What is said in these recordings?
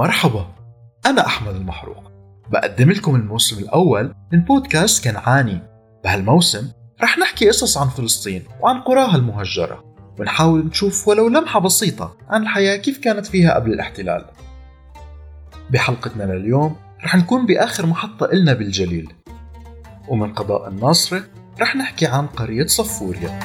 مرحبا أنا أحمد المحروق. بقدم لكم الموسم الأول من بودكاست كنعاني بهالموسم رح نحكي قصص عن فلسطين وعن قراها المهجرة ونحاول نشوف ولو لمحة بسيطة عن الحياة كيف كانت فيها قبل الاحتلال. بحلقتنا لليوم رح نكون بآخر محطة إلنا بالجليل. ومن قضاء الناصرة رح نحكي عن قرية صفوريا.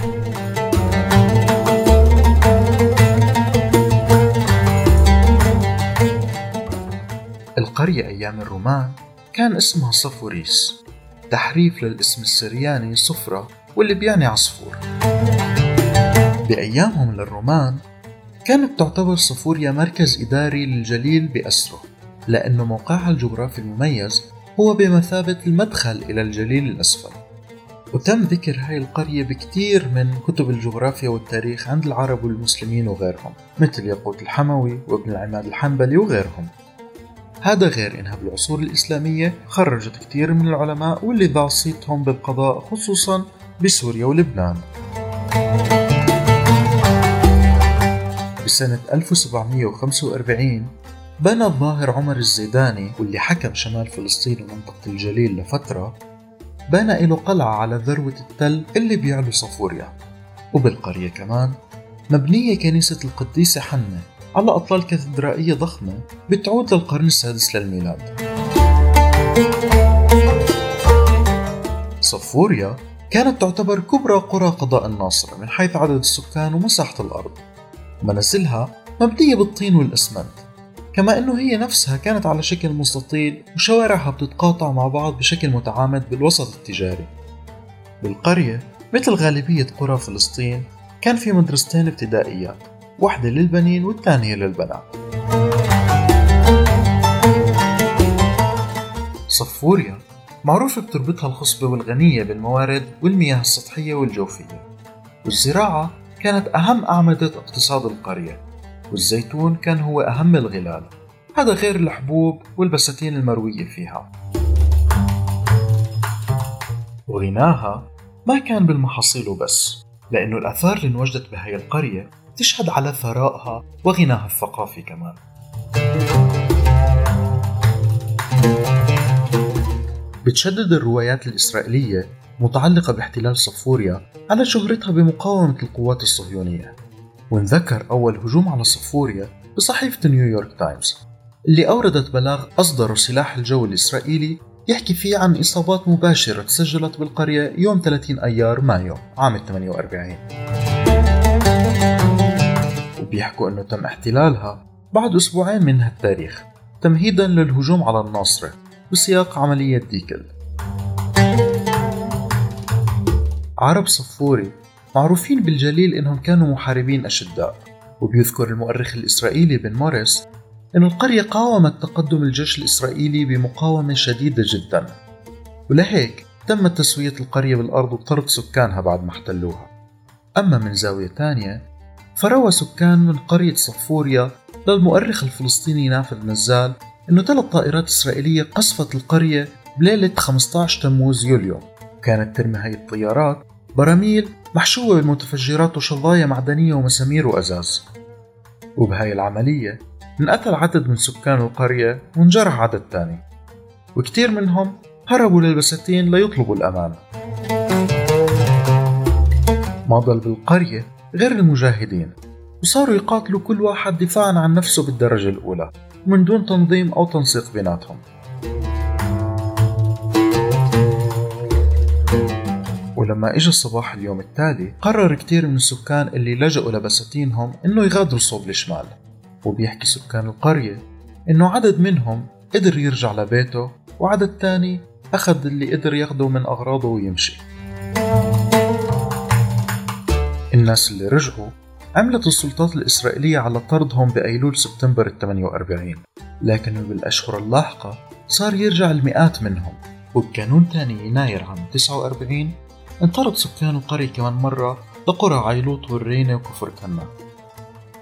القرية أيام الرومان كان اسمها صفوريس. تحريف للاسم السرياني صفرة واللي بيعني عصفور. بأيامهم للرومان كانت تعتبر صفوريا مركز إداري للجليل بأسره لأنه موقعها الجغرافي المميز هو بمثابة المدخل إلى الجليل الأسفل. وتم ذكر هاي القرية بكتير من كتب الجغرافيا والتاريخ عند العرب والمسلمين وغيرهم مثل ياقوت الحموي وابن العماد الحنبلي وغيرهم. هذا غير انها بالعصور الإسلامية خرجت كثير من العلماء واللي ضاع صيتهم بالقضاء خصوصا بسوريا ولبنان. بسنة 1745 بنى الظاهر عمر الزيداني واللي حكم شمال فلسطين ومنطقة الجليل لفترة بنى له قلعة على ذروة التل اللي بيعلو صفوريا. وبالقرية كمان مبنية كنيسة القديسة حنة. على أطلال كاتدرائية ضخمة بتعود للقرن السادس للميلاد. صفوريا كانت تعتبر كبرى قرى قضاء الناصرة من حيث عدد السكان ومساحة الأرض. منازلها مبنية بالطين والإسمنت كما أنه هي نفسها كانت على شكل مستطيل وشوارعها بتتقاطع مع بعض بشكل متعامد بالوسط التجاري. بالقرية مثل غالبية قرى فلسطين كان في مدرستين ابتدائيات. واحدة للبنين والثانية للبنات. صفوريا معروفة بتربطها الخصبة والغنية بالموارد والمياه السطحية والجوفية. والزراعة كانت أهم أعمدة اقتصاد القرية. والزيتون كان هو أهم الغلال. هذا غير الحبوب والبساتين المروية فيها. وغناها ما كان بالمحاصيل وبس لأنه الآثار اللي انوجدت بهاي القرية تشهد على ثرائها وغناها الثقافي كمان. بتشدد الروايات الإسرائيلية متعلقة باحتلال صفوريا على شهرتها بمقاومة القوات الصهيونية وانذكر أول هجوم على صفوريا بصحيفة نيويورك تايمز اللي أوردت بلاغ أصدره سلاح الجو الإسرائيلي يحكي فيه عن إصابات مباشرة تسجلت بالقرية يوم 30 أيار مايو عام 48 وبيحكوا أنه تم احتلالها. بعد أسبوعين من هالتاريخ تمهيدا للهجوم على الناصرة بسياق عملية ديكل. عرب صفوري معروفين بالجليل إنهم كانوا محاربين أشداء وبيذكر المؤرخ الإسرائيلي بن موريس أن القرية قاومت تقدم الجيش الإسرائيلي بمقاومة شديدة جدا. ولهيك تم تسوية القرية بالأرض وطرد سكانها بعد ما احتلوها. أما من زاوية تانية فروى سكان من قرية صفوريا للمؤرخ الفلسطيني نافذ نزال أنه ثلاث طائرات إسرائيلية قصفت القرية بليلة 15 تموز يوليو. كانت ترمي هاي الطيارات براميل محشوة بالمتفجرات وشظايا معدنية ومسامير وأزاز. وبهاي العملية انقتل عدد من سكان القرية وانجرح عدد تاني. وكتير منهم هربوا للبساتين ليطلبوا الأمان ما ضل بالقرية غير المجاهدين وصاروا يقاتلوا كل واحد دفاعا عن نفسه بالدرجة الأولى من دون تنظيم أو تنسيق بيناتهم. ولما اجى صباح اليوم التالي قرر كتير من السكان اللي لجأوا لبساتينهم إنه يغادروا صوب الشمال. وبيحكي سكان القرية إنه عدد منهم قدر يرجع لبيته وعدد تاني أخذ اللي قدر ياخده من أغراضه ويمشي. الناس اللي رجعوا عملت السلطات الإسرائيلية على طردهم بأيلول سبتمبر 48 لكن بالأشهر اللاحقة صار يرجع المئات منهم. وبكانون تاني يناير عام 49 انطرد سكان القرية كمان مرة لقرى عيلوط والرينة وكفر كنا.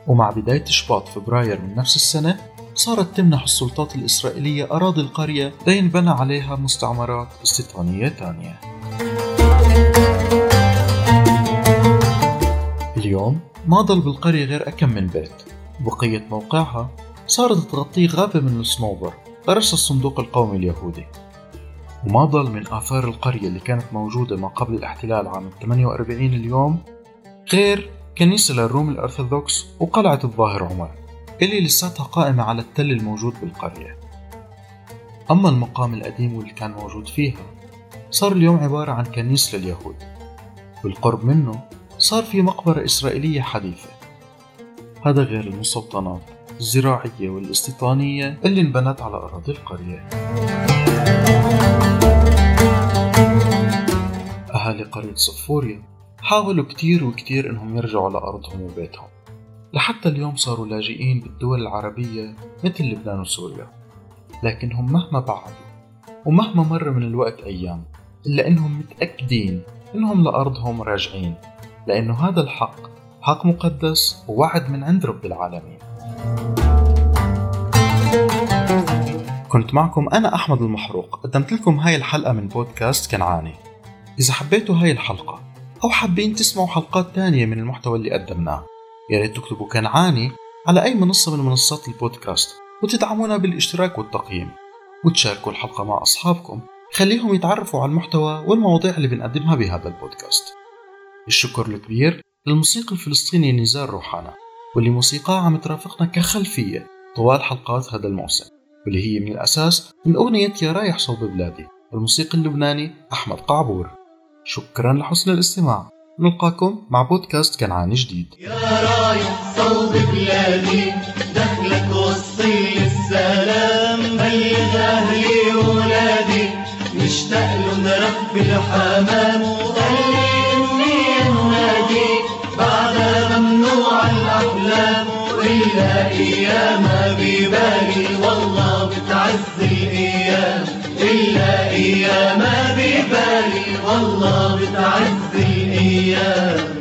ومع بداية شباط فبراير من نفس السنة صارت تمنح السلطات الإسرائيلية أراضي القرية لينبنى عليها مستعمرات استيطانية تانية اليوم ما ضل بالقرية غير أكم من بيت. بقية موقعها صارت تغطيه غابة من الصنوبر غرس الصندوق القومي اليهودي. وما ضل من آثار القرية اللي كانت موجودة ما قبل الاحتلال عام 48 اليوم غير كنيسة للروم الأرثوذكس وقلعة الظاهر عمر اللي لساتها قائمة على التل الموجود بالقرية. أما المقام القديم واللي كان موجود فيها صار اليوم عبارة عن كنيسة لليهود. بالقرب منه صار في مقبرة إسرائيلية حديثة. هذا غير المستوطنات الزراعية والاستيطانية اللي انبنت على أراضي القرية. أهالي قرية صفوريا حاولوا كتير وكتير إنهم يرجعوا لأرضهم وبيتهم لحتى اليوم صاروا لاجئين بالدول العربية مثل لبنان وسوريا. لكنهم مهما بعدوا ومهما مر من الوقت أيام إلا إنهم متأكدين إنهم لأرضهم راجعين. لأنه هذا الحق حق مقدس ووعد من عند رب العالمين. كنت معكم أنا أحمد المحروق. قدمت لكم هاي الحلقة من بودكاست كنعاني. إذا حبيتوا هاي الحلقة أو حابين تسمعوا حلقات تانية من المحتوى اللي قدمناه يا ريت تكتبوا كنعاني على أي منصة من منصات البودكاست وتدعمونا بالاشتراك والتقييم. وتشاركوا الحلقة مع أصحابكم خليهم يتعرفوا على المحتوى والمواضيع اللي بنقدمها بهذا البودكاست. الشكر الكبير للموسيقي الفلسطيني نزار روحانا واللي موسيقاه عم ترافقنا كخلفية طوال حلقات هذا الموسم واللي هي من الأساس من أغنية يا رايح صوب بلادي الموسيقي اللبناني أحمد قعبور. شكرا لحسن الاستماع نلقاكم مع بودكاست كنعاني جديد. يا رايح صوب بلادي دخلك وصي السلام بلغ أهلي وولادي مشتاق لهم رب الحمام وقلبي أيام ببالي والله بتعز الأيام. إلا أيام ببالي والله بتعز الأيام.